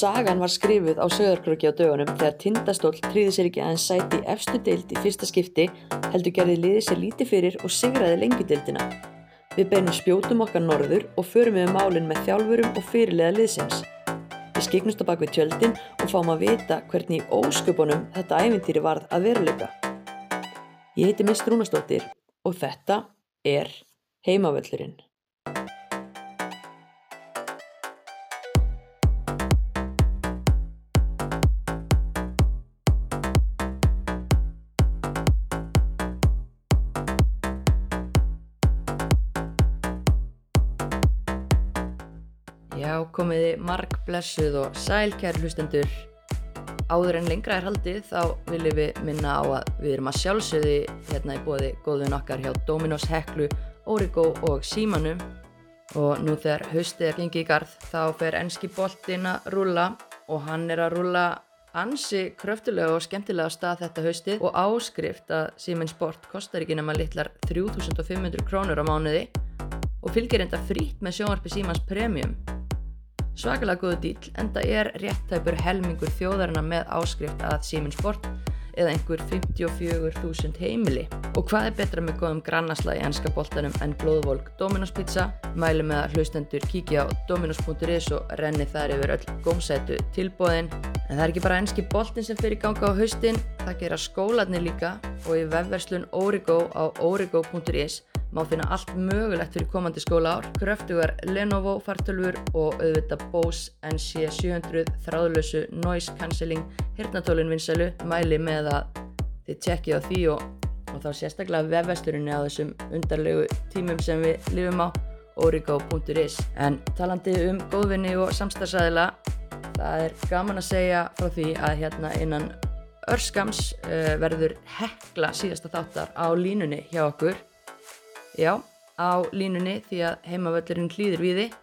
Sagan var skrifuð á sögurkröki á dögunum þegar Tindastóll tríði sér ekki aðeins sæti efstu deild í fyrsta skipti heldur gerði liðið sér lítið fyrir og sigraði lengjudeildina. Við beinum spjótum okkar norður og förum við málinn með þjálfurum og fyrirlega liðsins. Við skiknumst á bakvið tjöldin og fáum að vita hvernig í ósköpunum þetta ævintýri varð að veruleika. Ég heiti Mist Rúnastóttir og þetta er Heimavöllurinn. Komiði marg blessuð og sælkjær hlustendur. Áður en lengra er haldið þá viljum við minna á að við erum að sjálfsögði hérna í bóði góðun okkar hjá Dominos Heklu, Origo og Símanum. Og nú þegar haustið er gengið í garð þá fer ennski boltinn að rúla og hann er að rúla ansi kröftulega og skemmtilega á stað þetta haustið og áskrift að Síminn Sport kostar ekki nema litlar 3500 krónur á mánuði og fylgir enda frít með sjónvarpi Símans Premium. Svakalega góðu dýl enda er réttæpur helmingur þjóðarina með áskrift að Siemens Sport eða einhver 54.000 heimili. Og hvað er betra með góðum grannasla í ennska boltanum en blóðvolk Dominos pizza? Mælu með að hlustendur kíkja á dominos.is og renni þar yfir öll gómsætu tilbóðin. En það er ekki bara ennski boltin sem fyrir ganga á haustin, það gera skólanir líka og í vefverslun Origo á origo.is má finna allt mögulegt fyrir komandi skóla ár, kröftugar Lenovo fartölfur og auðvitað Bose NC700 þráðlösu noise cancelling hirtnatólun vinsælu mæli með að þið tjekkið á því og, og þá sérstaklega vefvesturinni á þessum undarlegu tímum sem við lifum á origo.is en talandi um góðvinni og samstagsæðila það er gaman að segja frá því að hérna innan örskams uh, verður hekla síðasta þáttar á línunni hjá okkur Já, á línunni því að heimavöllurinn hlýðir við þið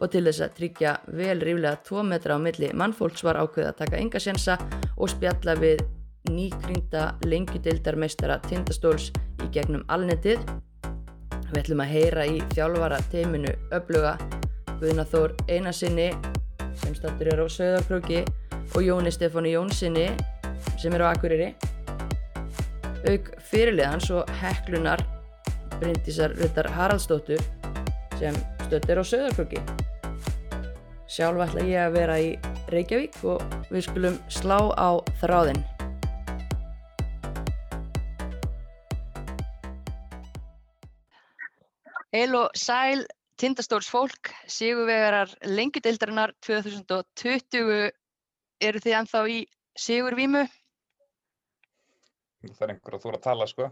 og til þess að tryggja vel ríflega 2 metra á milli mannfólks var ákveð að taka enga sjensa og spjalla við nýkrynda lengjudeildarmeistara Tindastóls í gegnum alnetið. Við ætlum að heyra í þjálfara teiminu öfluga Guðnaþór Einarsinni sem startur er á Söðarkróki og Jóni Stefáni Jónsinni sem er á Akureyri. Auk fyrirliðans og heklunar Bryndísar Ruttar Haraldsdóttur sem stöttir á Söðarkröki. Sjálf ætla ég að vera í Reykjavík og við skulum slá á þráðinn. Heil og sæl, tindastóls fólk, sigurvegarar lengjudeildarinnar 2020 eru þið ennþá í sigurvímu? Það er einhver að þú er að tala sko.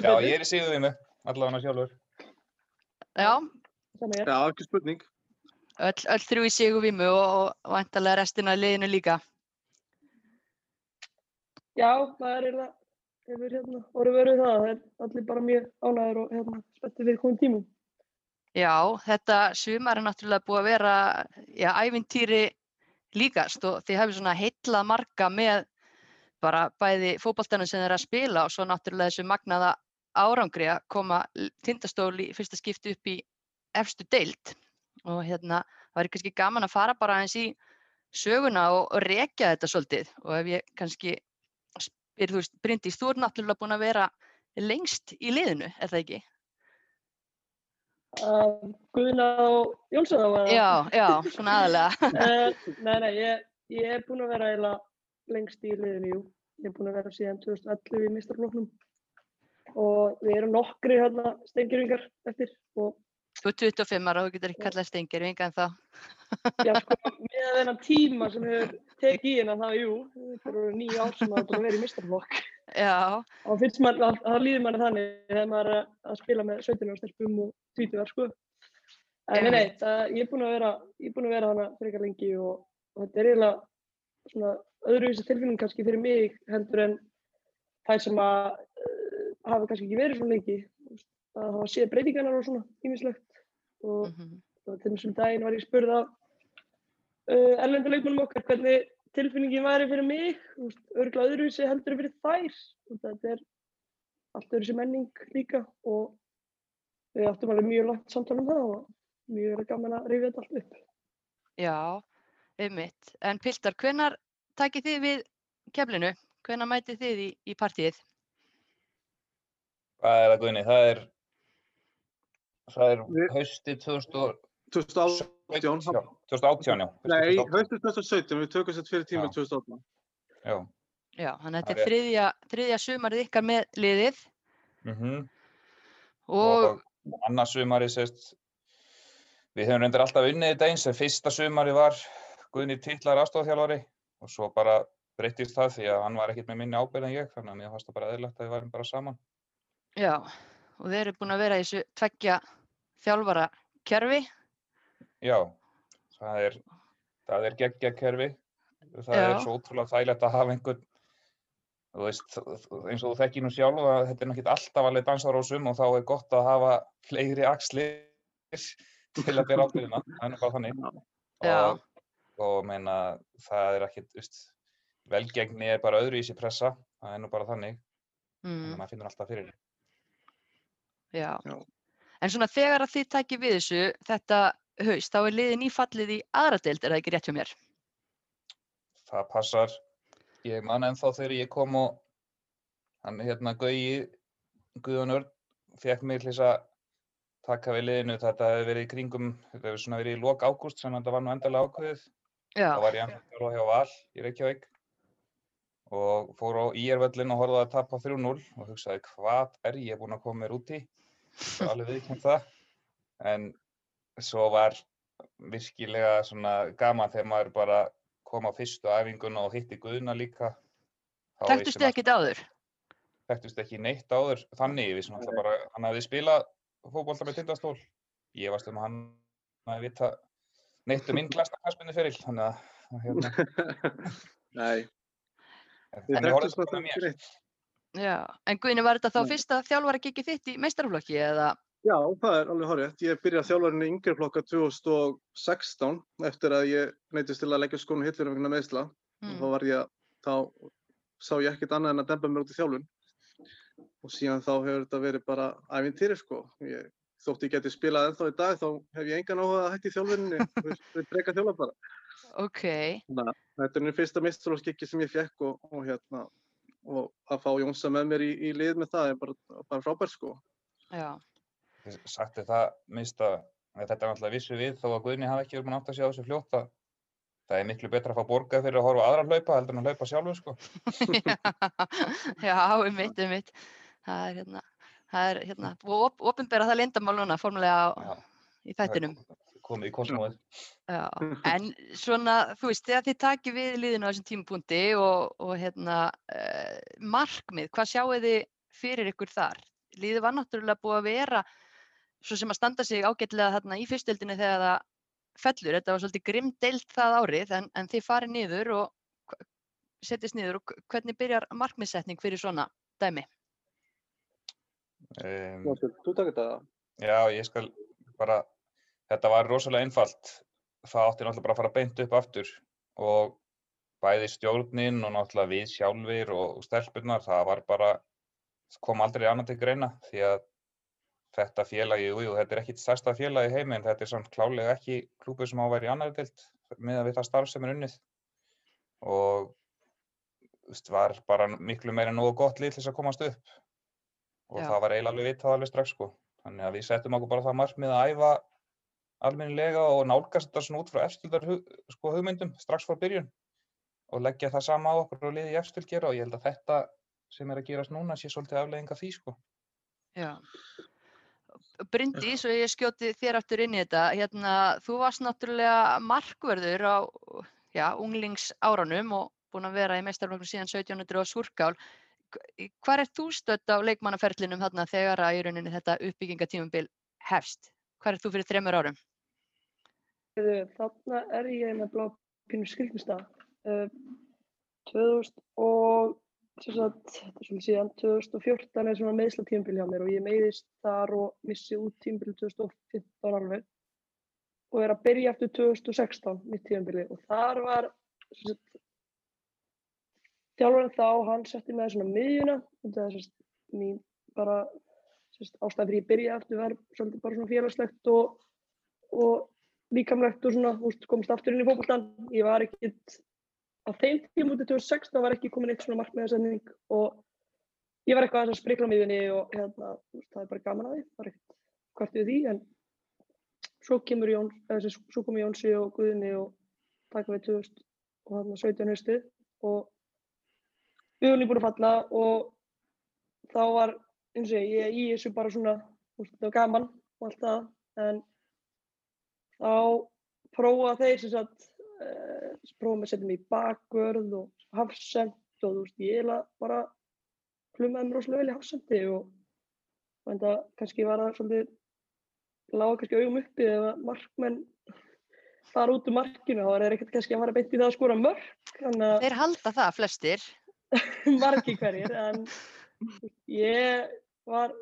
Já, ég er í síðuðinu, allavega sjálfur. Já. Já, ekki spurning. öll, öll þrjú í sigurvímu og, og vantarlega restina af liðinu líka. Já, það er eiginlega, hefur hérna, orðið verið það, það er allir bara mjög ánæður og hérna, spettið fyrir komum tímum. Já, þetta sumar er náttúrulega búið að vera, já, ævintýri líkast og þið hefur svona heitlað marga með bara bæði fótboltanum sem þeir að spila og svo náttúrulega þessu magnaða árangri að koma l- tindastól í fyrsta skipti upp í efstu deild og hérna það væri kannski gaman að fara bara eins í söguna og, og rekja þetta svolítið og ef ég kannski spyr, þú veist, Bryndís, þú ert náttúrulega búin að vera lengst í liðinu, er það ekki? Og Jónsson á að Já, já, svona aðalega. uh, Nei, nei, ég, ég er búinn að vera eiginlega lengst í liðinu, jú. Ég er búinn að vera síðan 2011 í mistarfloknum og við erum nokkri hérna stengirvingar eftir og Þú er 25 ára og þú getur ekki kallað stengir vinga en þá. já, sko, með þennan tíma sem hefur tekið í hérna, það, jú, þetta eru nýja ár sem það er búin að vera í mistarflokk. Já, og finnst maður, að- það líður manni þannig þegar maður er að- spila með 17 ára stelpum og 20 ára sko en nei, nei, það, ég er búinn að vera ég er búinn að vera hana frekar lengi og, og þetta er eiginlega svona öðruvísi tilfinning kannski fyrir mig heldur en þær sem að uh, hafa kannski ekki verið svo lengi að hafa séð breytingarnar og svona ímislegt og mhm, og til þessum daginn var ég spurð af uh, erlendu leikmennum okkar hvernig tilfinningin væri fyrir mig, örgulega öðruvísi heldur fyrir þær. Og Þetta er allt öðruvísi menning líka og við áttum alveg mjög langt samtal um það og mjög gaman að rifja þetta allt upp. Já, einmitt. En Piltar, hvenar takið þið við keflinu? Hvenar mætið þið í, í partíið? Hvað er það Guðni? Það er, það er Við- hausti 2017. 2018. Já, 2018, já. haustið Nei, 2018. haustið 2017, við tökum þetta fyrir tíma Já. 2018. Já. Já, þannig að þetta er þriðja, þriðja sumarið ykkar með liðið Mm og, annars sumari sést, við höfum reyndar alltaf unnið þetta eins en fyrsta sumari var Guðni titlar aðstofþjálfari og svo bara breyttist það því að hann var ekkert með minni ábyrgð en ég þannig að mér fannst það bara eðlilegt að við værum bara saman. já, og þeir eru búin að vera í þessu tveggja þjálfara kerfi. Já, það er, það er geggjakerfi. Það Já. er svo ótrúlega þægilegt að hafa einhvern, þú veist, eins og þú þekkir nú sjálf að þetta er náttúrulega alltaf alveg dansarósum og þá er gott að hafa fleiri axlir til að bera ábyrðina. Það er bara þannig. Já. Og, og meina, það er ekkit, þú veist, velgengni er bara öðruvísi pressa. Það er nú bara þannig. Mm, að maður finnur alltaf fyrir. já. Já. En svona þegar að þið takið við þessu þetta haust, þá er liðið nýfallið í aðra deild, er það ekki rétt hjá mér? það passar ég man ennþá þegar ég kom og hann hérna Gauji Guðjón Örn fekk mig til þess að taka við liðinu þetta hefði verið í kringum þetta hefði svona verið í lok ágúst sem þetta var nú endalega ákveðið Já, þá var ég ennþá þjálfa hjá Val í Reykjavík og fór á IR-völlin og horfði að tapa 3-0 og hugsaði hvað er ég búinn að koma mér út í? Og alveg viðkjönd það. En svo var virkilega svona gaman þegar maður bara kom á fyrstu æfinguna og hitti Guðna líka. Þekktust þið ekkert áður? þekktust ekki neitt áður. Þannig, við vissum alltaf bara hann hafði spilað fótbolta með tindastól. Ég varst um að hann hafi vita neitt um minn glasta knastbyrnu fyrir þannig að að hérna, Nei, en ég horfði ekki mér. Já, en Guðni, var þetta þá Nei. fyrsta þjálfara kikið þitt í meistaraflokki eða? Já, það er alveg horrið. Ég byrjaði þjálfarinn í yngri flokka 2016 eftir að ég neytist til að leggja skónu hillir vegna meðsla. Og þá Mm. var ég, þá sá ég ekkert annað en að dempa mér út í þjálfun. Og síðan þá hefur þetta verið bara ævintýri sko. Ég, þótt ég geti spilað ennþá í dag þá hef ég engan áhuga að hætti í þjálfuninni. Við breyka þjálfa bara. Ok, að Þetta er nú fyrsta mestralskikki sem ég fekk og, og hérna og að fá Jónsa með mér í, í lið með það er bara, bara frábært sko. sagt er það minnst að að þetta er náttúrulega vissu við þó að Guðni hafi ekki verið búinn að átta sig á þessu fljótt að það er miklu betra að fá borgað fyrir að horfa aðra hlaupa heldur en að hlaupa sjálfur sko. já, um mitt, um mitt. Það er hérna, það er hérna, og op opinbera það leyndamál núna, formulega í þættinum. komið í kosmóið. Já, en svona, þú veist, þegar þið takið við liðinu á þessum tímapunkti og, og hérna, uh, markmið, hvað sjáu þið fyrir ykkur þar? Liðið var náttúrulega búið að vera svo sem að standa sig ágætlega þarna í fyrstöldinu þegar það fellur. Þetta var svolítið grimm deilt það árið, en, en þið farið niður og setjast niður og hv- hvernig byrjar markmiðsetning fyrir svona dæmi? Um, þú takir þetta? Já, ég skal bara, þetta var rosalega einfalt. Það átti náttúrulega bara að fara beint upp aftur og bæði stjórnin og náttúrulega við sjálfur og stelpurnar, það var bara, kom aldrei annað til greina því að þetta félagi, jú, jú, þetta er ekkit stærsta félagi heimi en þetta er samt klálega ekki klúpur sem á að vera í annari deild með að við það starf sem er unnið og var bara miklu meira nógu gott lið til þess að komast upp og Já. það var eiginlega alveg vitað alveg strax sko. Þannig að við settum okkur bara það markmið að æfa almennilega og nálgast þetta svona út frá efstildar sko, hugmyndum strax frá byrjun og leggja það sama á okkur og liði efstild gera og ég held að þetta sem er að gerast núna sé svolítið aflegging af því sko. Já. Bryndís, og ég skjóti þér aftur inn í þetta, hérna, þú varst náttúrulega markvörður á já, unglingsárunum og búin að vera í meistarflokknum síðan 1700 á Súrkál. Hvar er þú stödd á leikmannaferlinum þarna þegar að í rauninni þetta uppbyggingatímumbil hefst? Hvar er þú fyrir þremur árum? Þarna er ég með blá pínu skrýtnistað. Uh, 2000 og þetta er svona síðan 2014 er svona meðslatímbil hjá mér og ég meiðist þar og missi út tímbil 2015 alveg og er að byrja eftir 2016 mitt tímabili og þar var þjálfarinn þá, hann setti með svona miðjuna það er sagt, mín bara sem sagt, ástæðan fyrir ég byrja eftir var svolítið bara svona félagslegt og og líkamlegt og svona, þú veist, komast aftur inn í fótboltan. Ég var ekkert, á þeim tíma út í 2016 var ekki komin eitt svona markmiðarsending og ég var eitthvað aðeins að sprikla á miðunni og hérna, veist, það er bara gaman að því, það er ekkert hvort við því, en svo kemur Jón, eða þessi, svo komur Jónsi og Guðni og taka við 2000 og þarna 17 haustið og við vorum búin að falla og þá var, eins og ég, í þessu bara svona, þetta var gaman og allt það, en þá prófa þeir sem sagt, uh, prófa með að setja mig í bakvörð og hafsend og þú veist, ég eiginlega bara plumaði mér rosalega vel í hafsendi og og enda kannski var það svolítið, lága kannski augum uppi ef að markmenn fara út úr markinu, þá er þeir ekkert kannski að fara beint í það að skora þannig að Þeir halda það flestir. margi hverjir, en ég var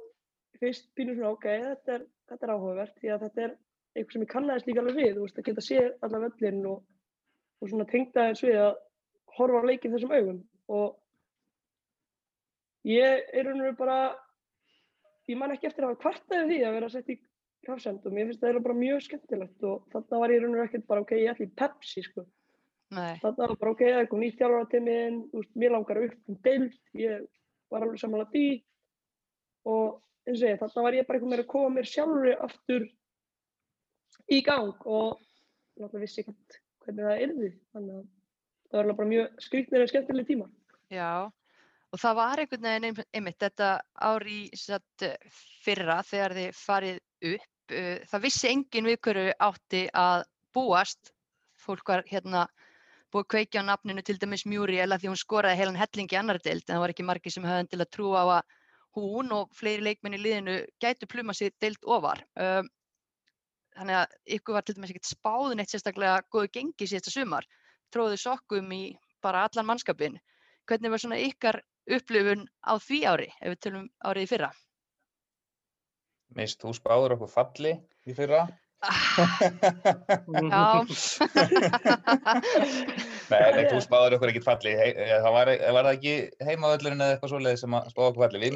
fyrst pínu svona, ok, þetta er, þetta er áhugavert, því að þetta er eitthvað sem ég kannaðist líka alveg við, þú veist, að geta séð alla völlin og, og svona tengda þess við að horfa á leikinn þessum augum og ég er raun og veru bara, ég man ekki eftir að hafa kvartaði því að vera sett í hafsend og mér finnst það eiginlega bara mjög skemmtilegt og þarna var ég raun og veru ekkert bara, ok, ég ætla í Pepsi, sko. Þarna var bara, ok, það komið nýtt þjálfara til minn, mér langar upp um deild, ég var alveg samanlega því og eins og ég, þarna var ég bara einhvern veginn að koma mér sjálfur aftur í gang og náttúrulega vissi ekkert hvernig það yrði, þannig að það var bara mjög skrýtnir en skemmtileg tíma. Já, og það var einhvern veginn ein- einmitt þetta ári fyrra þegar þið farið upp. uh, Það vissi enginn við hverju átti að búast. Fólk var hérna búið að kveikja á nafninu til dæmis Muriel að því hún skoraði heilan helling í annar deild en það var ekki margir sem höfðan til að trúa á að hún og fleiri leikmenn í liðinu gætu pluma sér deild ofar. Um, þannig að ykkur var til dæmis ekkert spáðun eitt sérstaklega góðu gengi síðasta sumar. Tróðu sokkum í bara allan mannskapin. Hvernig var svona ykkar upplifun á því ári, ef við tölum árið í fyrra? Mist, þú spáður okkur falli í fyrra. Já, Nei, þú spáður okkur ekkert falli. Eh, það var, var það ekki heimavöllurinn eða eitthvað svoleiðis sem að spáða okkur falli. Við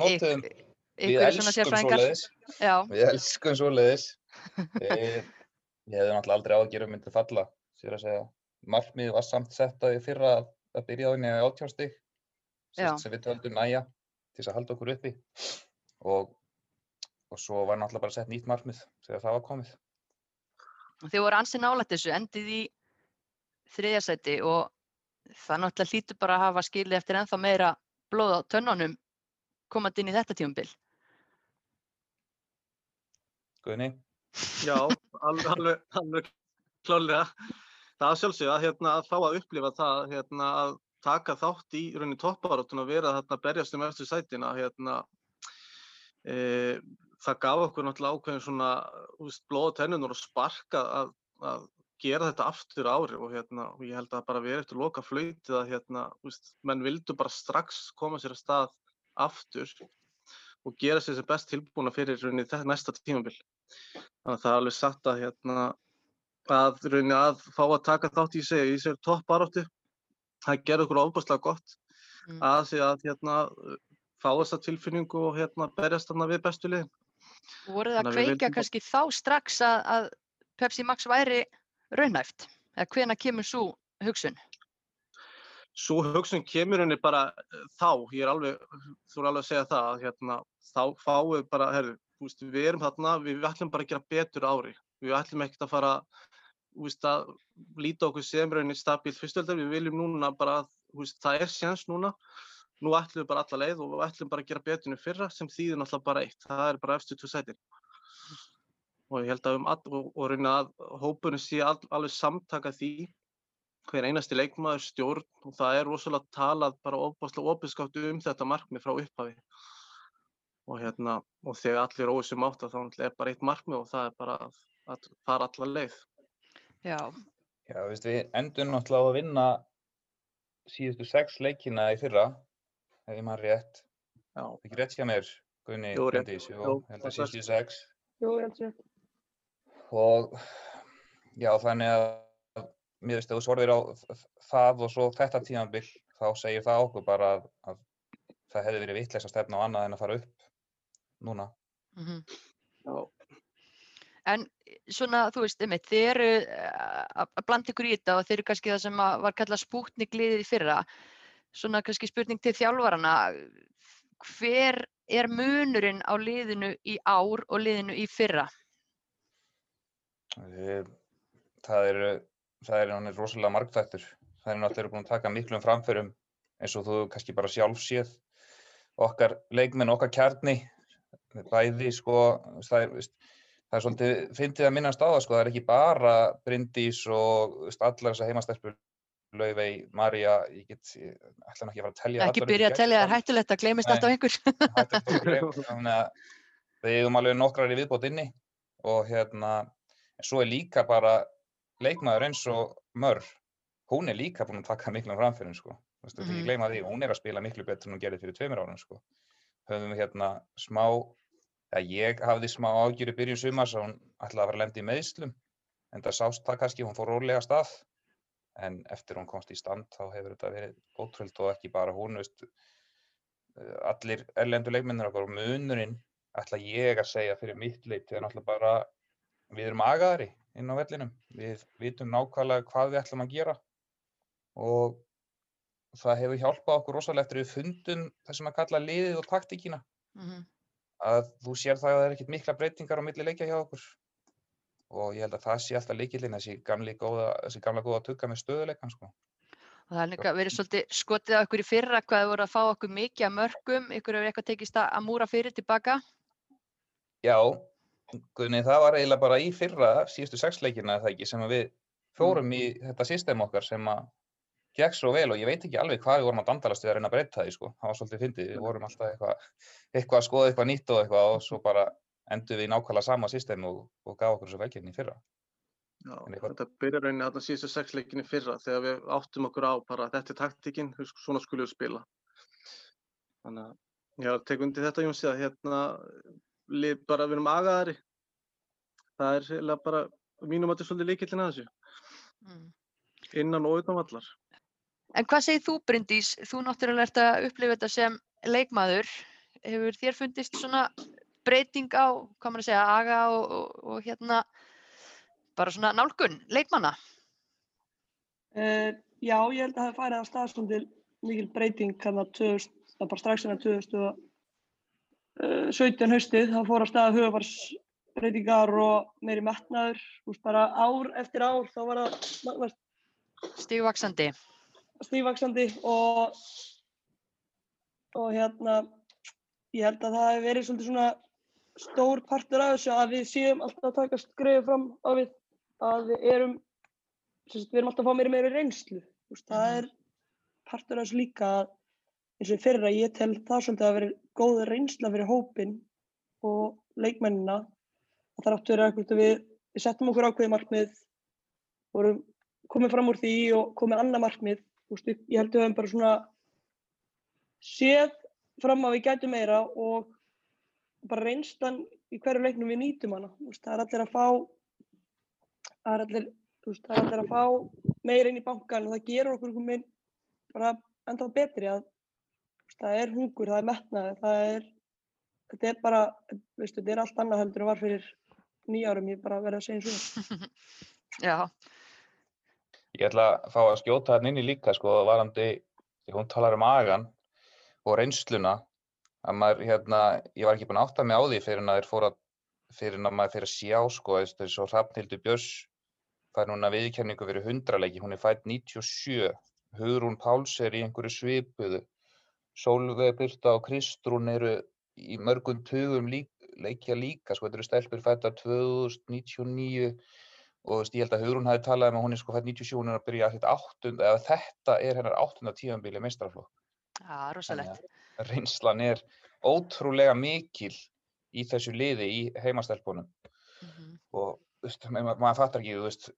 Ykk- við elskum svoleiðis. Við elskum svoleiðis. Ég hefði náttúrulega aldrei ágjör um myndið falla, sér að segja. Markmið var samt sett að í fyrra að, byrja á henni á átjárstig, Já. sem við töldum næja til þess að halda okkur uppi. Og, og svo var náttúrulega bara sett nýtt markmið þegar það var komið. Þið voru ansi nálægt þessu, endið í þriðja sæti og það náttúrulega hlýtur bara að hafa skilið eftir ennþá meira blóð á tönnunum komandi inn í þetta tímabil. Guðni? Já, alveg, alveg, alveg klálega. Það er sjálfsög að, hérna, að fá að upplifa það hérna, að taka þátt í rauninni topparáttun og vera þarna að berjast um eftir sætina. Hérna, e, það gaf okkur náttúrulega ákveðin svona úst, blóð á tennunur og sparka að, að gera þetta aftur ári og, hérna, og ég held að bara verið eftir loka flautið að hérna, úst, menn vildu bara strax koma sér að stað aftur og gera sér sem best tilbúna fyrir rauninni þetta næsta tímabil. Þannig að það er alveg satt að hérna að rauninni að fá að taka þátt í sig í sér toppbaróttu. Það gerði okkur ofbúrslega gott Mm. að því að hérna fá þessa tilfinningu og hérna berjast þarna við bestu liðin. Voruð það að kveika vildum kannski þá strax að, að Pepsi Max væri raunhæft? Eða hvena kemur svo hugsun? Svo hugsun kemur henni bara eh, þá, ég er alveg, þú er alveg að segja það, að hérna, þá fáum við bara, herru, þú veist, við erum þarna, við, ætlum bara að gera betur ári. Við ætlum ekkert að fara, þú veist, að líta okkur sem rauninni stabíl fyrstöldar, við viljum núna bara, þú veist, það er séns núna, nú ætlum við bara alla leið og við ætlum bara að gera í fyrra sem þýðir náttúrulega bara eitt, það er bara eftir tvö sætin. Og ég held að um all, og, og rauninni að hópunum sé all, alveg samtaka því hver einasti leikmaður stjórn og það er rosalega talað bara ofbáslega opinskátt um þetta markmið frá upphafi. Og hérna og þegar allir er óvissum átt þá náttúrulega er bara eitt markmið og það er bara að, að fara alla leið. Já, Já, við endum náttúrulega að vinna síðustu sex leikina í fyrra, ef ég maður rétt. Já, Ekki rétt hjá mér, Guðni Jú, rétt. Bryndís, jú, held að það síðustu sex. Jú, ég held sér. Og já, þannig að mér veist að þú svarðir á það og svo þetta tímabil, þá segir það okkur bara að, að það hefði verið vitleis að stefna á annað en að fara upp núna. mhm. já, En svona, þú veist, einmitt, þið eru eh, að blanda ykkur í þetta og þið eru kannski það sem var kallað spútnik liðið í fyrra. Svona kannski spurning til þjálfarana, hver er munurinn á liðinu í ár og liðinu í fyrra? Eh, Það er, það er er rosalega margþættur. Það er náttúrulega búin að taka miklum framförum eins og þú kannski bara sjálf séð. Okkar leikmenn, okkar kjarni, bæði sko, það er, það er svolítið fyndið að minnast á það sko, það er ekki bara Bryndís og allar þessar heimastelpur, Laufey, María, ég get, ég ætla nú ekki að fara að telja Ekki byrja að tellja, það er hættulegt að gleymist Nei. alltaf einhver. Er þannig að við eigum alveg nokkrar í viðbót inni og hérna, en svo er líka bara leikmaður eins og Mör, hún er líka búin að taka miklum framfyrir, sko. Þú veist, Mhm. ekki gleyma því, hún er að spila miklu betur en hún gerði fyrir tveimur árum, sko. Höfum við hérna smá, ég hafði smá ágjur í byrjun sumars að hún að vera lendi í meðslum, en það sást það kannski, hún fór rólega stað, en eftir hún komst í stand þá hefur þetta verið ótrúld og ekki bara hún, veist, eh, allir erlendu leikmennir okkar og munurinn ætla ég að segja fyrir mitt leiti er náttúrulega bara við erum agaðari inn á vellinum. Við vitum nákvæmlega hvað við ætlum að gera og það hefur hjálpað okkur rosalega eftir við fundum það sem að kalla liðið og taktíkina. Mhm. að þú sér það að það er ekkert mikla breytingar á milli leikja hjá okkur og ég held að það sé alltaf líkillinn þessi, þessi gamla góða tugga með stöðuleikan sko. Og það er líka verið svolítið skotið á ykkur í fyrra hvað þið voru að fá okkur mikið af mörgum, ykkur hefur eitthvað tekist að að múra fyrir tilbaka. Já, Guðni, það var eiginlega bara í fyrra síðustu sex leikina það ekki sem að við fórum í þetta system okkar sem að gekk svo vel og ég veit ekki alveg hvað við vorum að dandalast við að reyna að breyta því sko. Það var svolítið fyndið, við vorum alltaf eitthvað eitthvað að skoða eitthvað nýtt og eitthvað og svo bara endur við í nákvæmlega sama system og, og gaf okkur svo velkefni í fyrra. Já, eitthvað- þetta byrjar rauninni þarna síðustu sex leikinni fyrra þegar við áttum okkur á bara þetta er taktíkinn, svona skulum við spila. Þannig að ég har tekið undir þetta Jónsi að hérna lið bara við erum agaðari. Það er eiginlega bara mínum að þetta er svolítið líkillin að þessu, Mm. innan og utan vallar. En hvað segir þú Bryndís? Þú náttúrulega ert að upplifa þetta sem leikmaður. Hefur þér fundist svona breyting á, hvað maður að segja, aga og, og, og hérna bara svona nálgun leikmanna? Uh, já, ég held að það hafi farið af staðstundir mikil breyting kannar 2000, það bara strax innan 2017 haustið, þá fór að staða hugafarsbreytingar og meiri metnaður, þú veist bara ár eftir ár þá var það Stígvaksandi. stífvaksandi og og hérna ég held að það hefur verið svolítið svona stór partur af þessu að við séum alltaf að taka skrifið fram á við að við erum sagt, við erum alltaf að fá meiri meiri reynslu veist, það Mhm. er partur af þessu líka eins og fyrra ég tel það svolítið að vera góð reynsla fyrir hópin og leikmennina að það áttu að vera við, við settum okkur ákveðið markmið vorum komið fram úr því og komið annað markmið veist, ég held að við höfum bara svona séð fram að við gætum meira og bara reynslan í hverju leiknum við nýtum hana. Þú veist, það er allir að fá það er allir, þú veist, það er allir að fá meira inn í bankan og það gerur okkur veginn bara ennþá betri að þú veist, það er hungur, það er metnaður, það er þetta er bara, veistu, þetta er allt annað heldur en var fyrir nýjárum, ég bara verið að segja eins og það. Já, Ég ætla að fá að skjóta hann inn í líka sko varandi, því hún talar um magan og reynsluna að maður hérna, ég var ekki búinn að átta mig á því fyrir en að þeir fóru að fyrir en að maður fyrir að sjá sko eins og Hrafnhildur Björns fær núna viðurkenningu fyrir 100 leiki, hún er fætt 97 Hugrún Páls er í einhverju svipuðu Sólveig Birta og Kristrún eru í mörgum tugum lík, leikja líka sko, þetta eru stelpur fættar 2099 og ég held að Hugrún hafi talað um að hún er sko fætt 97, hún er að byrja að þetta áttunda, eða þetta er hennar áttunda tíðanbíli meistaraflokk. já, rosalegt. Að Reynslan er ótrúlega mikil í þessu liði í heimastelpunum Mhm. og þú veist, ma ma maður fattar ekki, þú veist,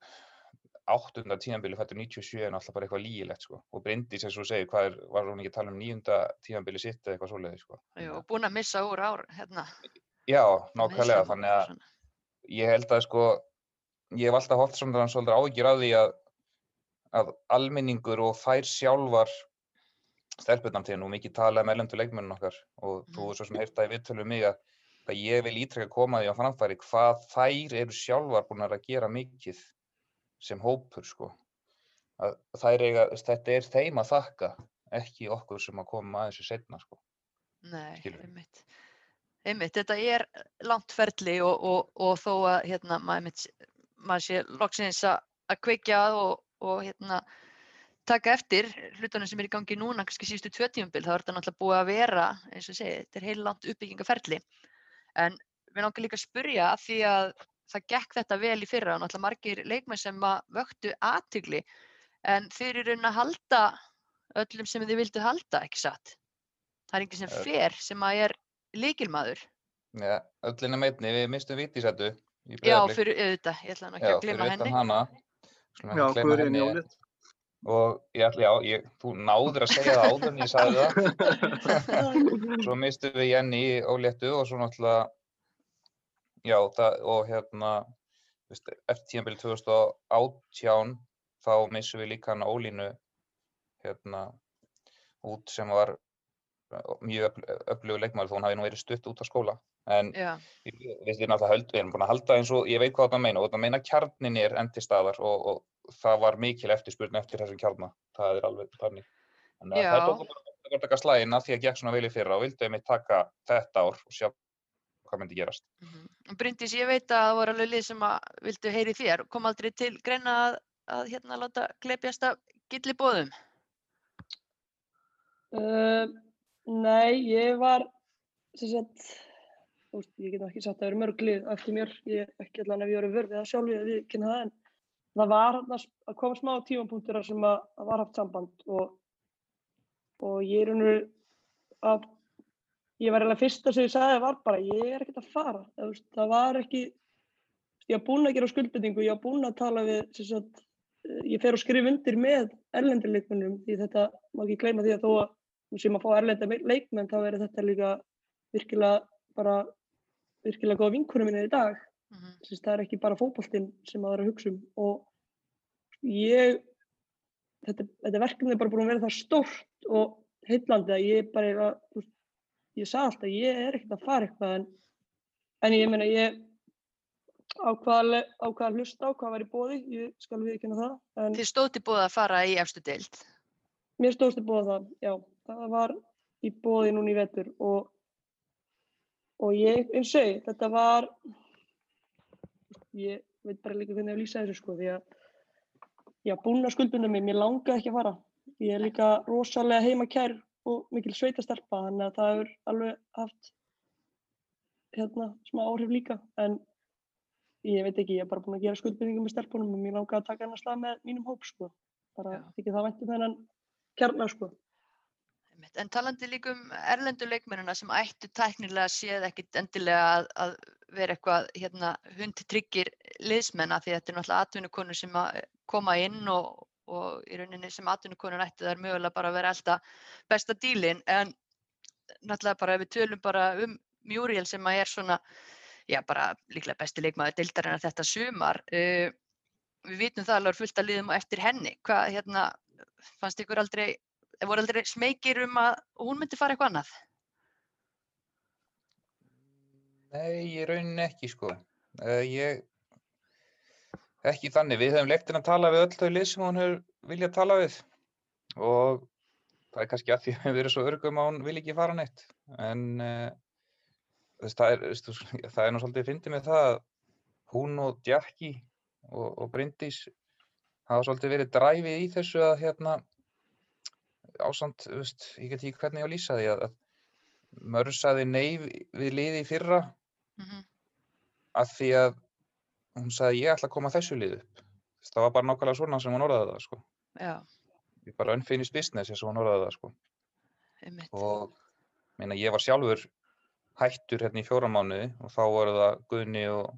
áttunda tíðanbíli fættur 97 er náttúrulega bara eitthvað lígilegt sko og Bryndís eins og segir, hvað er, var hún ekki að tala um níunda tíðanbíli sitt eða eitthvað svoleiði sko. Jú, og búin að missa úr ár, hérna. Já, nákvæmlega, þannig og að ég held að sko, ég hef alltaf hótt svolítið áhyggjur af því að, að almenningur og þær sjálfar stelpunam til nú mikið talað um ellendu leikmennun okkar og þú Mhm. er svo sem heyrt það í viðtölu við mig að hvað ég vil ítrekka koma því á framfæri hvað þær eru sjálfar búin að gera mikið sem hópur sko. Að þær eiga, þetta er þeim að þakka, ekki okkur sem að koma að þessu setna sko. Nei, einmitt. Einmitt, þetta er langt ferli og, og, og þó að hérna, maður, sé loksins að, að og, og hérna, taka eftir hlutunum sem er í gangi núna, kannski síðustu tvö tímabil, þá er þetta náttúrulega búið að vera, eins og segi, þetta er heil langt uppbyggingaferli. En við langar líka að spurja að því að það gekk þetta vel í fyrra og náttúrulega margir leikmenn sem að vöktu aðtigli en þeir eru raun að halda öllum sem þið vildu halda, ekki satt? Það er enginn sem fer sem að er líkilmaður. Ja, öllina meitni, við mistum Vítisættu í Já, fyrir auðvitað, ég ætla nú ekki Já, að utan henni. hana. Já, henni. Jólit. Og ég ætla, já, ég, þú náður að segja það áður en ég sagði það. Svo mistum við Jenny í óléttu og svo náttúrulega, já, það, og hérna, eftir tímabili 2018 þá missum við líka hana Ólínu, hérna, út sem var mjög öflugur leikmaður þó hún hafi nú verið stutt út á skóla. En Já, við, við, erum búin að halda eins og ég veit hvað það meina og það meina kjarnin er enn til staðar og, og það var mikil eftirspurn eftir þessum kjarna, það er alveg þannig. Þannig að það tók bara að taka slægina því að gekk svona vel í fyrra og vildu einmitt taka þetta ár og sjá hvað myndi gerast. mhm. Bryndís, ég veit að það voru alveg lið sem að vildu heyri þér. Kom aldrei til greina að, að hérna láta gleipjast af gilli bóðum? Uh, nei, ég var, sem sagt, veist, ég get ekki sagt að það eru mörg lið eftir mér, ég ekki allan ef ég voru vörð við það sjálf, ég við kynna það, en það var að koma smá tímapunktur þar sem að, að var haft samband og, og ég er unru að, ég var eiginlega fyrsta sem ég sagði var bara, ég er ekkert að fara, það, veist, það var ekki, ég var búinn að gera skuldbendingu, ég var búinn að tala við, sagt, eh, ég fer og skrif undir með erlendir leikmennum því þetta má ekki gleyma því að þó að sem að fá erlenda me- leikmenn þá er þetta líka virkilega bara virkilega góða vinkunum minni í dag Mhm. Þess, það er ekki bara fótboltinn sem maður er að hugsa um og ég þetta, þetta verkefni er bara búin að vera það stórt og heillandi að ég bara er að ég sagði alltaf ég er ekkert að fara eitthvað en, en ég meina ég ákvaða ákvað að hlusta á hvað var í bóði ég skal viðkynna það en Þið stóð til búið að fara í efstu deild. Mér stóðst í bóða það, já. Það var í bóði núna í vetur og, og ég, eins og segi, þetta var, ég veit bara líka hvernig ég lýsa þessu sko, því að, já, búin að skuldbunda mig, mér langaði ekki að fara. Ég er líka rosalega heimakær og mikil sveitastelpa, þannig að það hefur alveg haft, hérna, smá áhrif líka, en ég veit ekki, ég er bara búin að gera skuldbindingum með stelpunum og mér langaði að taka hennar stað með mínum hóp, sko. Bara þykir það væntum þennan kjarnar, sko. Einmitt. En talandi líka um erlendu leikmennina sem ættu tæknilega séð ekkit endilega að, að vera eitthvað hérna, hundtryggir liðsmenna því að þetta er náttúrulega atvinnukonur sem að koma inn og, og í rauninni sem atvinnukonur ættu þær mögulega bara að vera alltaf besta dílin en náttúrulega bara ef við tölum bara um Muriel sem að er svona já bara líklega besti leikmaður deildarinn þetta sumar uh, við vitum það alveg er fullt að liðum á eftir henni hvað hérna fannst ykkur aldrei Þeir voru aldrei smekir um að hún myndi fara eitthvað annað. Nei, í rauninni ekki sko. Uh, ég, ekki þannig, við höfum leikt henni að tala við öll þau lið sem hún hefur viljað tala við og það er kannski að því að við erum svo örgum að hún vil ekki fara neitt en uh, þess, það, er, það er nú svolítið fyndið með það að hún og Jackie og, og Bryndís hafa svolítið verið dræfið í þessu að hérna þú veist, ég get ekki hvernig ég á að lýsa því að, að Mörr saði nei við liði í fyrra Mm -hmm. að því að hún sagði ég ætla að koma þessu lið upp. Það var bara nákvæmlega svona sem hún orðaði það sko. Já, Ég bara unfinished business eins og hún orðaði það sko. einmitt. Og meina, ég var sjálfur hættur hérna í fjóra mánuði og þá voru það Guðni og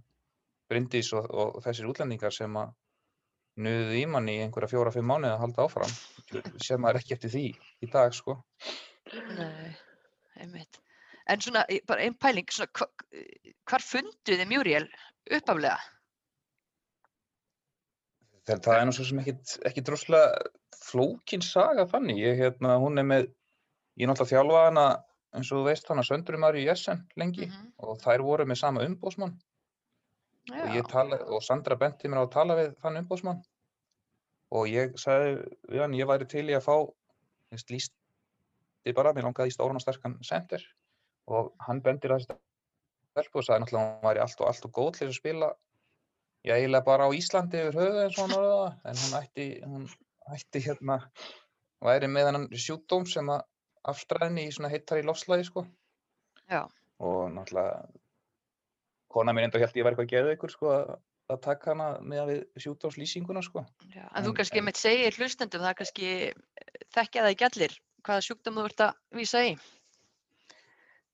Bryndís og, og þessir útlendingar sem að nuðu í manni í einhverja fjóra-fimm mánuði að halda áfram. Sem maður ekki eftir því í dag sko. Nei, einmitt. En svona, í- bara einn pæling, svona, hva, hvar funduð þið Muriel uppaflega? Það, það er svo sem ekki droslega flókin saga þannig. Ég, hérna, hún er með, ég er náttúrulega þjálfa hana eins og þú veist hana Söndru Maríu Jessen lengi Mhm. og þær voru með sama umbóðsmann og, tala, og Sandra benti mér á að tala við þann umbóðsmann og ég sagði við hann ég væri til í að fá lísti bara, mér langaði í stóran og sterkan center. Og hann bendir að þessi stelpu og sagði náttúrulega að hún væri allt og allt og góð til að spila. Ég eiginlega bara á Íslandi yfir hann orðaði það. En hún ætti, hún ætti hérna væri með hennan sjúkdóm sem að afstræðinni í svona heittari lofslæði sko. Já. og náttúrulega kona mér enda held ég væri eitthvað geðu ykkur sko að, að taka hana með við sjúkdómslýsinguna sko já. En þú En- kannski en- mitt segir hlustendum, það er kannski þekkja það ekki allir, hvaða sjúkdóm þú ert að vísa í.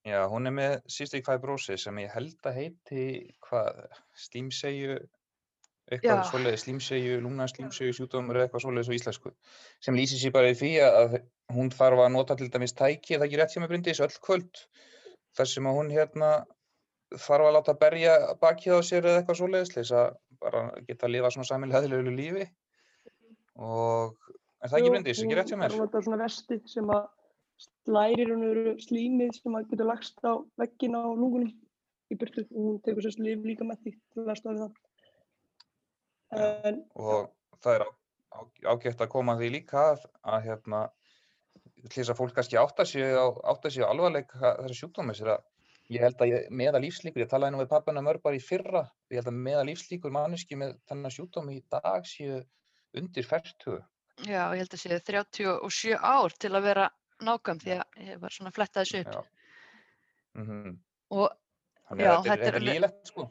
Já, hún er með cystic fibrosis sem ég held að heiti hvað, slímsegju eitthvað svoleiðis, slímsegju, lúna slímsegju sjúkdómur eða eitthvað svoleiðis á íslensku sem lýsir sér bara í því að hún þarf að nota til dæmis tæki, er það ekki rétt hjá mig Bryndís, öll kvöld þar sem að hún hérna þarf að láta berja bakið á sér eða eitthvað svoleiðis til þess að bara geta að lifa svona samilega eðlilegu lífi og er það ekki Bryndís, ekki rétt hjá mér? Hún var svona vesti sem að slærir hún eru slímið sem að getur lagst á veggin á lungunum í burtu og hún tekur sérst líf líka með því til að staða það. En og það er ágætt að koma því líka að, að hérna til þess að fólk kannski átta sig á, alvarleika þessar sjúkdómis er að ég held að ég, meða lífslíkur, ég talaði nú við pappina mörg bara í fyrra, ég held að meða lífslíkur manneski með þennan sjúkdómi í dag séu undir færtugu. Já, ég held að sé 37 ár til að vera nákvæm því að ég var svona að fletta þessu upp. Mm Og Þannig Já, þetta er, er lígilegt sko.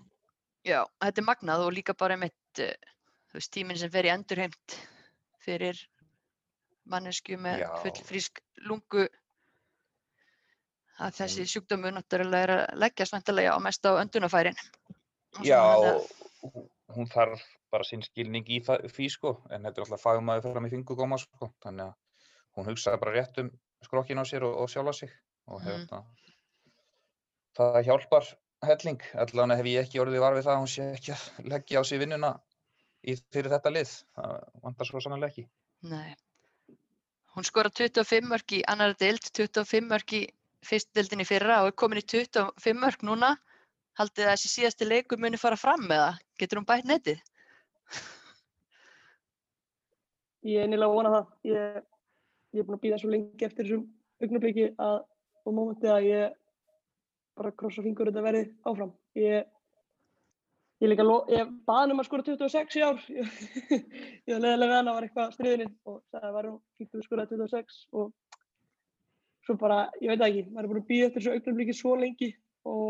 já, þetta er magnað og líka bara einmitt, uh, þú veist, tíminn sem fer í endurheimt fyrir mannesku með full frísk lungu að þessi sjúkdómur náttúrulega er að leggja svæntalega á mest á öndunafærin. Já, að- hún þarf bara sinn skilning í því sko, en þetta er alltaf fagmaður fram í fingugóma sko, þannig að hún hugsaði bara rétt um skrokkin á sér og, og sjálfa sig og Mhm. hérna, það hjálpar helling, allavega hef ég ekki orðið var við það að hún sé ekki að leggja á sig vinnuna í, fyrir þetta lið, það vantar svo sannlega ekki. Nei. Hún skora 25 mörg í annar deild, 25 mörg í fyrst deildinni fyrra og er komin í 25 mörg núna. Haldið að þessi síðasti leikur muni fara fram eða getur hún bætt netið? ég er nýlega að vona það. Ég, ég er búin að býða svo lengi eftir þessum augnabliki að og mómenti að ég bara krossa fingur þetta verði áfram. Ég, ég líka, lo- ég baði um að skora 26 í ár. Ég, ég var leðilega við hann að var eitthvað stríðinni og það var hún fínt að skora 26 og svo bara, ég veit ekki, maður er búin að býða eftir þessu augnabliki svo lengi og,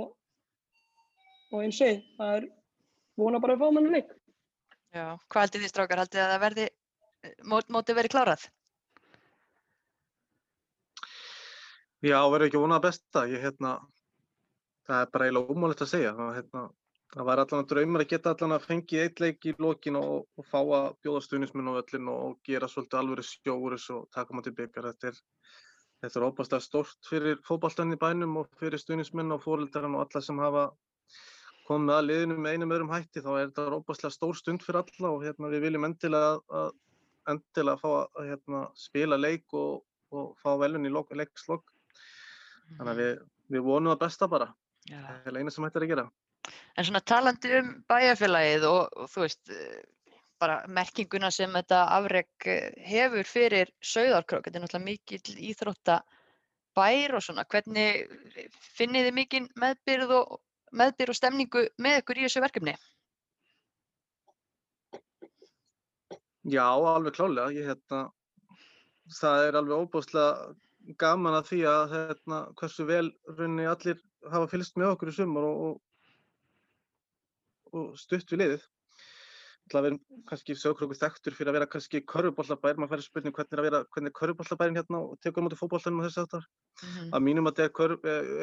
og eins og það er vona bara að fá mann leik. Já. Hvað haldið þið strákar? Haldið að það verði, mót, mótið verið klárað? Já, verður ekki vonað að besta. Ég, hérna, það er bara eiginlega ómálegt að segja. Það, hérna, það var allan að draumar að geta allan að fengið eitt leik í lokin og, og fá að bjóða stuðnismenn á öllin og gera svolítið alvöru sjóuris og taka maður til byggar. Þetta er, þetta er óbærslega stórt fyrir fótballtann í bænum og fyrir stuðnismenn og fóröldarann og alla sem hafa komið að liðinu með einum öðrum hætti. Þá er þetta óbærslega stór stund fyrir alla og hérna, við viljum endilega, að, endilega fá að hérna, spila leik og, og fá velun í lok, leikslokk. Þannig að við, við vonum að besta bara. Já. Það er eina sem hægt er að gera. En svona talandi um bæjarfélagið og, og þú veist, eh, bara merkinguna sem þetta afreg hefur fyrir Sauðárkrók, þetta er náttúrulega mikill íþrótta bær og svona, hvernig finnið þið mikinn meðbyrð og, meðbyrð og stemningu með ykkur í þessu verkefni? Já, alveg klálega. Ég, hérna, það er alveg óbúslega gaman að því að hérna, hversu vel rauninni allir hafa fylgst með okkur í sumar og, og, og stutt við liðið. Það er kannski sögurkrókur þekktur fyrir að vera kannski körfubollabær, maður færi spurning hvernig er að vera, hvernig er körfubollabærin hérna og tekur á móti fótbollanum og þess aftar. Mhm. að mínum að þetta er,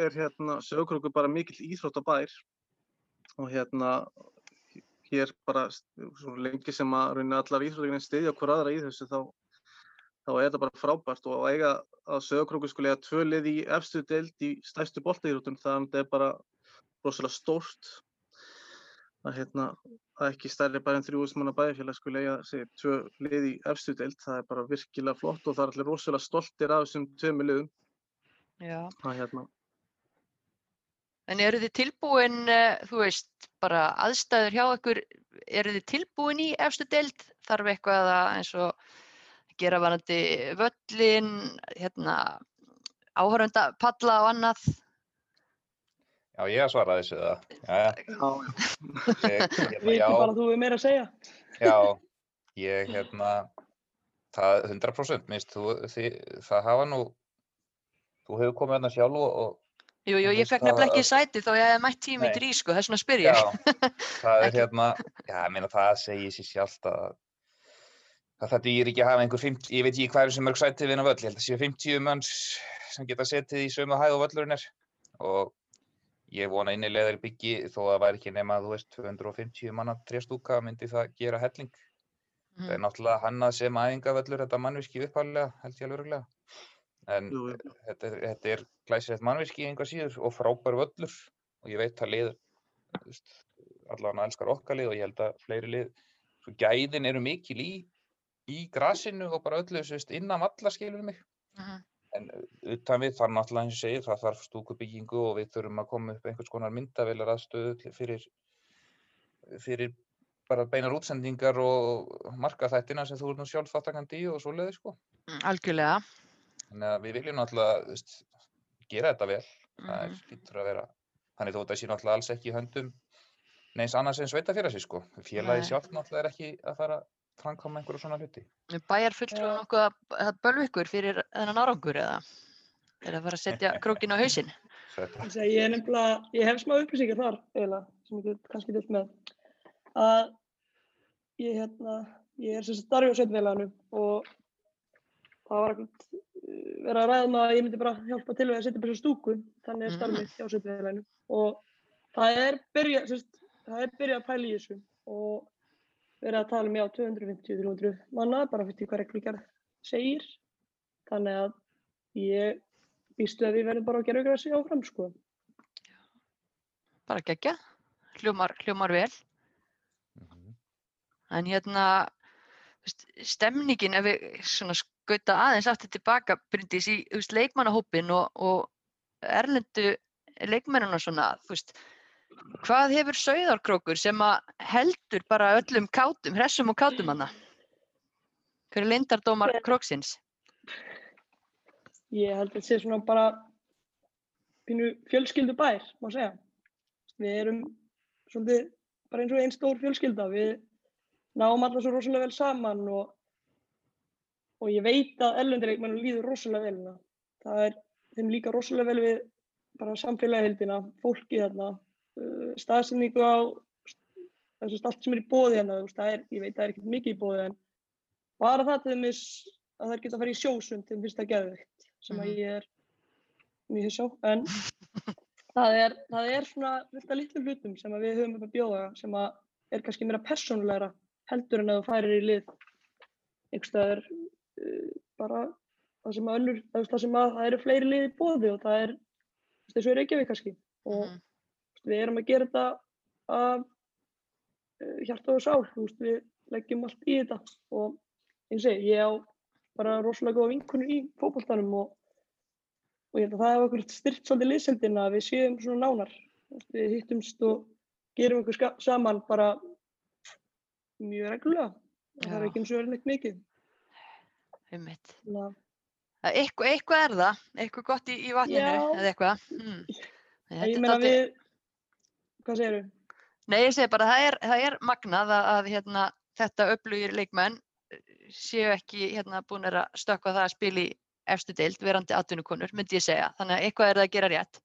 er, hérna, sögurkrókur bara mikill íþróttabær og hérna hér bara lengi sem að allar íþróttakinn stiðja hver aðra í þessu þá, þá er þetta bara frábært og að eiga að sögurkrókur skulle eiga tvö lið í efstu deild í stærstu boltaíþróttum þannig að þetta er bara rosalega stórt að hérna að ekki stærri bæri en þrjúðust manna bæjarfélag skulle eiga segi, tvö lið í efstu deild það er bara virkilega flott og það er allir rosalega stoltir af þessum tveimur liðum Já. að hérna, En eru þið tilbúin, eh, þú veist, bara aðstæður hjá ykkur, eru þið tilbúin í efstu deild? Þarf eitthvað að eins og gera varandi völlin, hérna, áhörunda palla og annað? Já, ég að svara þessu það. Já, já, já, ég, Við já, ekki bara að þú er meira að segja. já, ég, hérna, það 100%, minnst, þú, þið, það hafa nú, þú hefur komið hérna sjálf og, og Jú, jú, ég fekk nefnilega það ekki að- sæti þó ég hefði mætt tími í drí, sko, þess vegna spyr Já, ég. það er hérna, já, ég meina það segir sér sjálft að að það dýr ekki að hafa einhver 50, ég veit ekki hvað eru sem mörg sætið við hennar völl, ég held að séu 50 manns sem geta setið í sömu hæð og völlurinn er og ég vona innilega þeir byggi þó að það væri ekki nema, þú veist, 250 manna trjastúka myndi það gera helling. Það er náttúrulega hannað sem æfingavöllur, þetta mannvirki upphæðlega, held ég alveg örugglega. En jú, jú. þetta er, þetta er glæsilegt mannvirki einhver síður og frábær völlur og ég veit að lið allavega elskar okkar lið og ég held að fleiri lið svo gæðin eru mikil í í grasinu og bara öllu þú veist, innan valla skilur mig Mhm. En uh, utan við þarf náttúrulega eins og segir það þarf stúkubyggingu og við þurfum að koma upp einhvers konar myndavélar aðstöðu fyrir fyrir bara beinar útsendingar og marka þættina sem þú ert nú sjálf þáttakandi í og svoleiði sko Mm, Algjörlega. Þannig að við viljum náttúrulega veist, gera þetta vel. Það er lítur að vera. Þannig þó þetta sé náttúrulega alls ekki í höndum neins annars en sveitafélagsins sko. Félagið Nei. sjálft náttúrulega er ekki að fara framkvæma einhverju svona hluti. Bæjar fulltrúin Já. nokkuð að, að bölva ykkur fyrir þennan árangur eða? Er að fara að setja krókin á að ég nefnilega, ég hef smá upplýsingar þar eiginlega, sem ég get kannski dilt með. Að ég hérna, ég er sem sagt starfi á sveitfélaginu og það var ekkert verið að ræða um að ég myndi bara hjálpa til við að setja upp þessu stúku, þannig er starfið mitt hjá sveitfélaginu. Og það er byrjað, það er byrjað að pæla í þessu og verið að tala um já 250-300 manna, bara fyrir hvað reglugjörð segir. Þannig að ég býstu að við verðum bara að gera ykkur að segja áfram, sko. Bara gegja. Hljómar, hljómar vel. Mhm. En hérna, stemningin, ef við svona skauta aðeins aftur tilbaka, Bryndís, í veist, leikmannahópin og, og erlendu leikmennuna svona, þú veist, hvað hefur Sauðárkrókur sem að heldur bara öllum kátum, hressum og kátum hana? Hver er lindardómar króksins? Ég held að þetta sé svona bara pínu fjölskyldu bær, má segja. Við erum svolítið bara eins og einn stór fjölskylda. Við náum alla svo rosalega vel saman og, og ég veit að ellendileikmennum líður rosalega vel hérna. Það er þeim líka rosalega vel við bara samfélagahildina, fólki þarna, staðsynningu á þessu allt sem er í bóði hérna. Það er, ég veit að það er ekkert mikið í bóði en bara það til dæmis að þær geta að fara í sjósund þeim finnst það geðveikt sem að Mhm. ég er mjög hissá en það er, það er svona fullt af litlum hlutum sem að við höfum upp að bjóða sem að er kannski meira persónulegra heldur en að þú færir í lið einhverstaðar uh, bara það sem að önnur, það, það sem að það eru fleiri lið í bóði og það er og er Reykjavík kannski og þú veist, við erum að gera þetta af uh, hjarta og sál, veist, við leggjum allt í þetta og eins og ég, á bara rosalega góða vinkunur í fótboltanum og, og ég held að það hefur okkur styrt svolítið liðsendina að við séum svona nánar, veist, við hittumst og gerum okkur saman bara mjög reglulega, það er ekki eins og verið neitt mikið. Það- Eitthvað, er það, eitthvað gott í, í vatninu Já. eða eitthvað. Hmm. ég meina við, hvað segir þú? Nei, ég segi bara það er, það er magnað að, að hérna, þetta öflugir leikmenn eh, séu ekki hérna, búin að stökkva það að spila í efstu deild, verandi atvinnukonur, myndi ég segja. Þannig að eitthvað er það að gera rétt.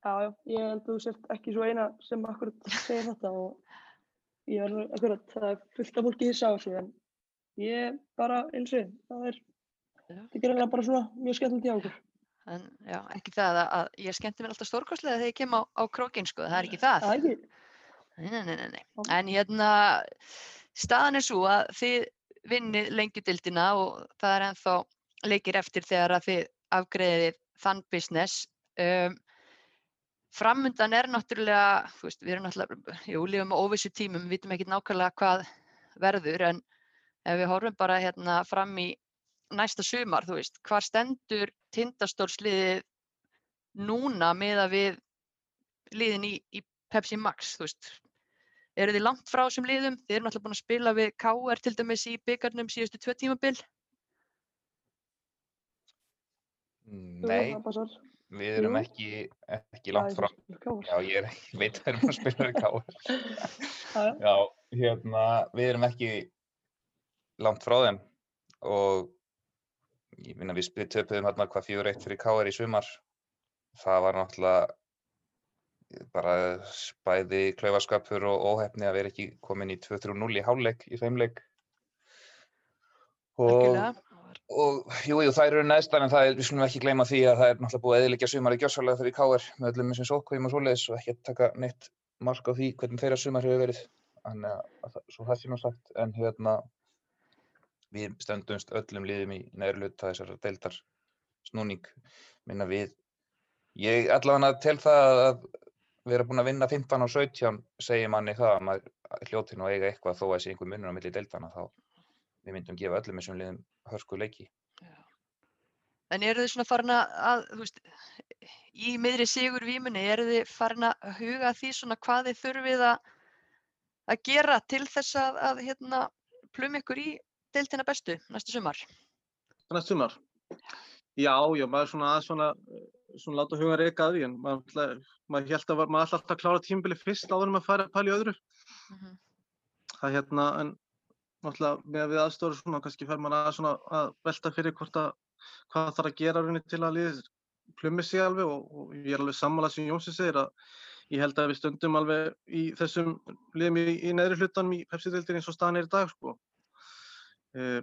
Já, já, ég held að þú sért ekki svo eina sem akkurat segir þetta og ég er akkurat, það er fullt af fólki hissa á þessu en ég bara eins og það er, þetta er eiginlega bara svona mjög skemmtilegt hjá okkur. En já, ekki það að, að ég skemmti mér alltaf stórkostlega þegar ég kem á, á krókin, sko, það er ekki það. Nei, nei, nei, nei. En hérna, staðan er svo að þið vinnið lengjudildina og það er ennþá leikir eftir þegar að þið afgreðið þann business. Um, framundan er náttúrulega, þú veist, við erum náttúrulega, jú, lifum á óvissu tímum, við vitum ekki nákvæmlega hvað verður, en ef við horfum bara hérna fram í næsta sumar, þú veist, hvar stendur tindastólsliðið núna með að við liðin í, í Pepsi Max, þú veist, eru þið langt frá þessum liðum? Þið eru náttúrulega búin að spila við KR til dæmis í byggarnum síðustu tvö tímabil. Nei, við erum ekki, ekki langt frá. Já, ég, er, ég veit að við erum að spila við já. Já, hérna, við erum ekki langt frá þeim og ég minna við töpuðum hérna hvað fjögur eitt fyrir KR í sumar. Það var náttúrulega bara bæði klaufaskapur og óhefni að vera ekki komin í 2-3-0 í hálfleik í þeim leik. Og, og jú, jú, þær eru neðstar en það er, við skulum ekki gleyma því að það er náttúrulega búið að eðilegja sumari gjössalega fyrir KR með öllum þessum sótkvæðum og svoleiðis og ekki að taka neitt mark á því hvernig þeirra sumar hefur verið. Þannig að, að það- svo það sé nú sagt, en hérna við stöndumst öllum liðum í neðri hluta þessar deildar snúning minna við. Ég allavega tel það að vera búin að vinna 15 og 17 segir manni það að maður hljóti nú að eiga eitthvað þó að sé einhver munur á milli deildana þá við myndum gefa öllum þessum liðum hörku leiki. En eru þið svona farin að, þú veist, í miðri sigur vímunni, eru þið farin að huga því svona hvað þið þurfið að, að gera til þess að, að hérna, plum ykkur í deildina bestu næstu sumar? Næst sumar. Já, já, maður svona að svona, svona láta hugan reyka að því en maður, maður held að var- maður alltaf að klára tímabili fyrst áður en maður færi að pæla í öðru. Mhm. Það hérna, en náttúrulega með við aðstofur svona, kannski fer maður að svona að velta fyrir hvort að hvað þarf að gera rauninni til að liðið plummi sig alveg og, og ég er alveg sammála sem Jónsi segir að ég held að við stöndum alveg í þessum liðum í, í neðri hlutanum í Pepsi-deildinni eins og staðan er í dag, sko. Uh,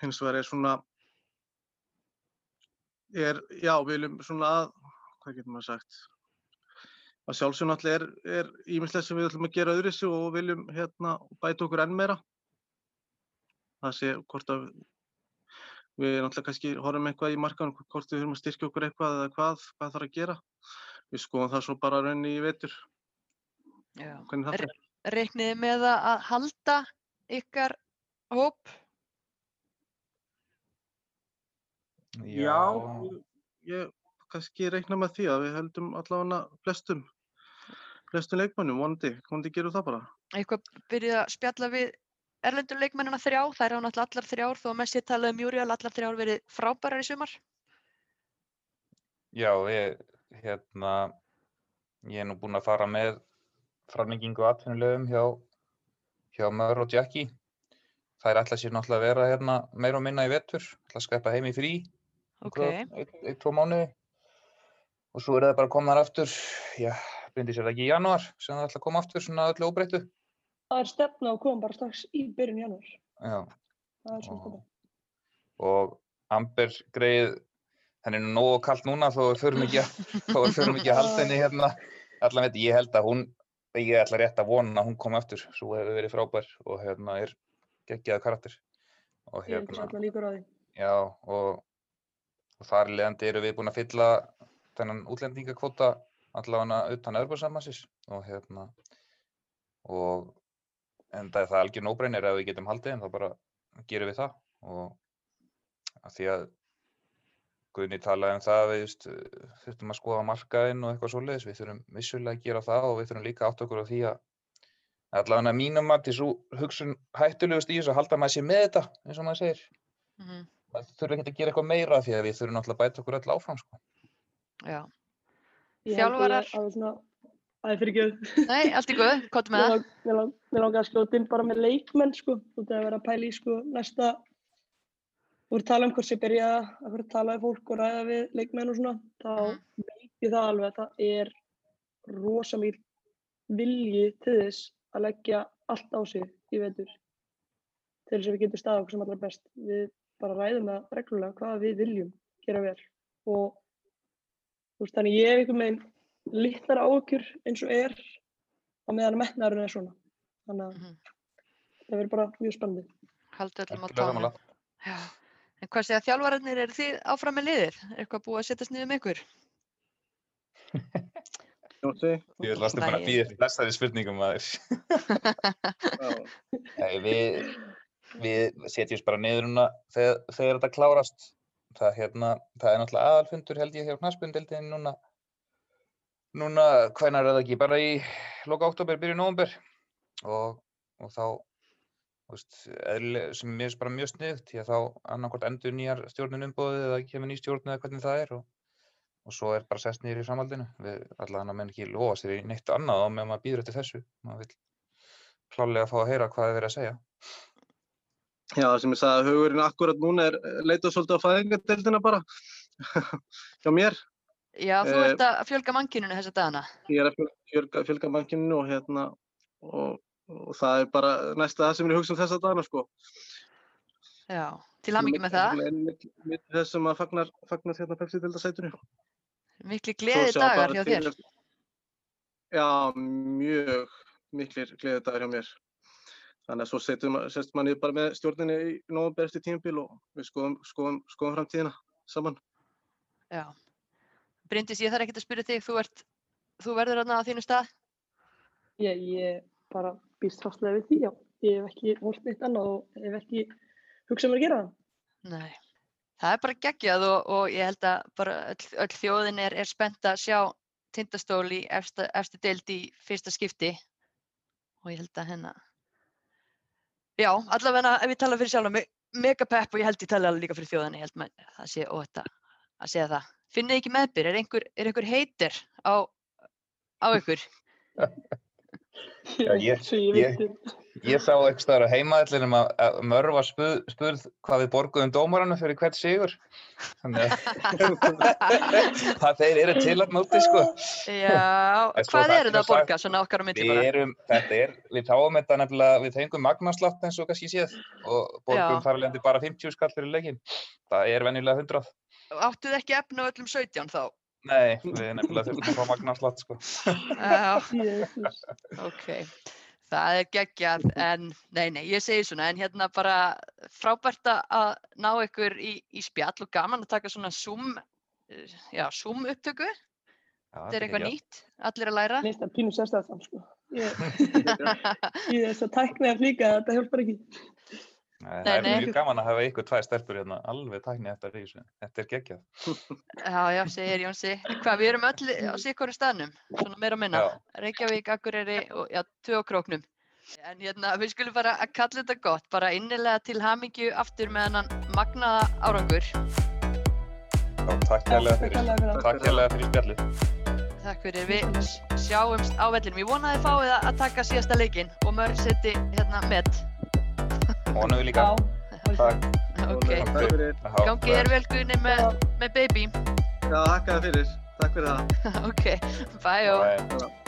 hins vegar er svona er, já, við viljum svona að, hvað getur maður sagt, að sjálfsög náttúrulega er, er ímislegt sem við ætlum að gera öðru þessu og viljum hérna bæta okkur enn meira. Það sé hvort að við náttúrulega kannski horfum eitthvað í markanum, hvort við þurfum að styrkja okkur eitthvað eða hvað, hvað þarf að gera. Við skoðum það svo bara raunni í vetur, Já. Er-. Reikniði með að halda ykkar hóp? Já, ég kannski reikna með því að við höldum allavega flestum, flestum leikmönnum, vonandi, vonandi gerum það bara. Eitthvað byrjuð að spjalla við erlendur leikmennina þrjá, þær eru náttúrulega allar þrjár þó að Messi talaði um Júrial, allar þrjár verið frábærar í sumar. Já, ég, hérna, ég er nú búinn að fara með framlengingu atvinnulegum hjá, hjá Mör og Jackie. Þær ætla sér náttúrulega að vera hérna meira og minna í vetur, ætla að skrepa heim í frí, Ok, eitt, eitt, tvo mánuði. Og svo er það bara að koma þar aftur, já, bindi sér það ekki í janúar, sem það ætla að koma aftur svona öllu óbreyttu. Það er stefna að koma bara strax í byrjun janúar. Já, Það er svona stefna. og Amber greið, henni er nú nógu kallt núna þó förum ekki að, að halda henni hérna allan veit, ég held að hún ég ætla rétt að vona að hún kom aftur svo hefur verið frábær og hérna er geggjaða karakter. Og hérna, svolítið já og, og þar leðandi eru við búin að fylla þennan útlendingakvóta allavega utan Örbursammassis og hérna og en það er það algjör nóbreinir ef við getum haldið en þá bara gerum við það. Og að því að Guðni talaði um það að við just, þurftum að skoða markaðinn og eitthvað svoleiðis, við þurfum vissulega að gera það og við þurfum líka átt okkur á því að allavega mínum að svo hugsun hættulegust í þessu að halda að maður sé með þetta eins og maður segir. mhm, Maður þurfum ekki að gera eitthvað meira því að við þurfum náttúrulega að bæta okkur öll áfram sko. já. Þjálfarar? það er fyrir göð. Nei, allt í guð, hvað með það? Mér lang- mér langar að skjóta inn bara með leikmenn, sko. Þú veist að vera að pæla í, sko, næsta, þú voru að tala um hvort sé byrja að vera að tala við fólk og ræða við leikmenn og svona, þá Mhm. veit ég það alveg að það er rosa mýr vilji til þess að leggja allt á sig í vetur til þess að við getum staðið okkur sem allra best. Við bara ræðum það reglulega hvað við viljum gera vel og þú veist, þannig ég hef einhvern veginn litlar áökjur eins og er á meðan metnaðurinn er svona. Þannig að Mhm, það verður bara mjög spennandi. Haldu öllum á sammála. Já. En hvað segja þjálfararnir, eru þið áfram með liðið? Er eitthvað búið að setjast niður með ykkur? Jónsi? Ég varstu bara að býða þessari spurningum. Nei, við, við setjumst bara niður núna þegar, þegar þetta klárast. Það, hérna, það er náttúrulega aðalfundur held ég hjá knaspundildin núna. Núna, hvenær er það ekki? Bara í loka oktober, byrju nóvember. Og, og þá, þú veist, eðlilega, sem mér finnst bara mjög sniðugt, því að þá annarkvort endur nýjar stjórnin umbóðið eða kemur ný stjórn eða hvernig það er. Og, og svo er bara sest niður í framhaldinu. Við allavega menn ekki lofa sér í neitt annað á meðan maður býður eftir þessu. Maður vill klálega fá að heyra hvað er verið að segja. Já, sem ég sagði að hugurinn akkurat núna er eh, leitað svolítið á fæðingardeildina bara hjá mér. Já, þú Eh, ert að fjölga mannkyninu þessa dagana. Ég er að fjöl- fjölga, fjölga bankinu og hérna og, og það er bara næsta það sem ég hugsa um þessa dagana sko. Já, til hamingju með það. Mitt þess sem að fagnar, fagnar hérna Pepsi deildasætunni. Mikli gleði dagar hjá þér. Já, mjög miklir gleði dagar hjá mér. Þannig að svo setjum, maður niður bara með stjórninni í nóvember eftir tímabil og við skoðum, skoðum, skoðum framtíðina saman. Já. Bryndís, ég þarf ekkert að spyrja þig, þú, ert, þú verður þarna á þínu stað. Ég, ég bara býst fastlega við því, já. Ég hef ekki hort neitt annað og hef ekki hugsað mér að gera það. Nei. Það er bara geggjað og, og ég held að bara öll, öll þjóðin er, er spennt að sjá tindastól í efsta, efstu deild í fyrsta skipti. Og ég held að hennar Já, allavega ef ég tala fyrir sjálf mig mega pepp og ég held ég tala líka fyrir þjóðinni ég held maður það sé óhætt að að segja það. Finnið ekki meðbyr, er einhver, er einhver heitir á, á ykkur Já, ég- ég ég- sá eitthvað staðar á heimaðallinum að, að Mörv var spuð, spurð hvað við borguðum dómaranum fyrir hvert sigur. Þannig að þeir eru til að móti, sko. Já, sko, hvað eru er það að borga svona okkar á Við bara? erum, þetta er, við táum þetta nefnilega, við fengum magnaslátt eins og kannski séð og borgum Já. þar alveg bara 50 skall fyrir leikinn. Það er venjulega 100. Áttuð ekki efna á öllum 17 þá? Nei, við nefnilega þurfum að fá magnaslátt, sko. Já, ok. Það er geggjað, en nei, nei, ég segi svona, en hérna bara frábært að- að ná ykkur í, í spjall og gaman að taka svona Zoom, eh, já, Zoom upptöku. Já, Þetta er eitthvað nýtt, allir að læra. Finnst það pínu sérstæðast þann, sko. Ég, ég er svo tæknið að flíka að þetta hjálpar ekki. Nei, Nei, það er mjög gaman að hafa ykkur tvær stelpur hérna, alveg tækni eftir þessu. Þetta er geggjað. Já, já, segir Jónsi. Hvað, við erum öll á sikkoru staðnum, svona meira og minna. Reykjavík, Akureyri og já, tvö á króknum. En hérna, við skulum bara að kalla þetta gott, bara innilega til hamingju aftur með hennan magnaða árangur. Já, takk hérlega fyrir, takk hérlega fyrir spjallið. Takk fyrir, við sjáumst á vellinum. Ég vona að þið fáið að- taka síðasta leikinn og mörg seti hérna með. Honum við líka. Já, Takk. Ok, Takk fyrir. Já, gangi þér vel Guðni með, með baby. Já, hakkaði fyrir. Takk fyrir það. ok, bye og.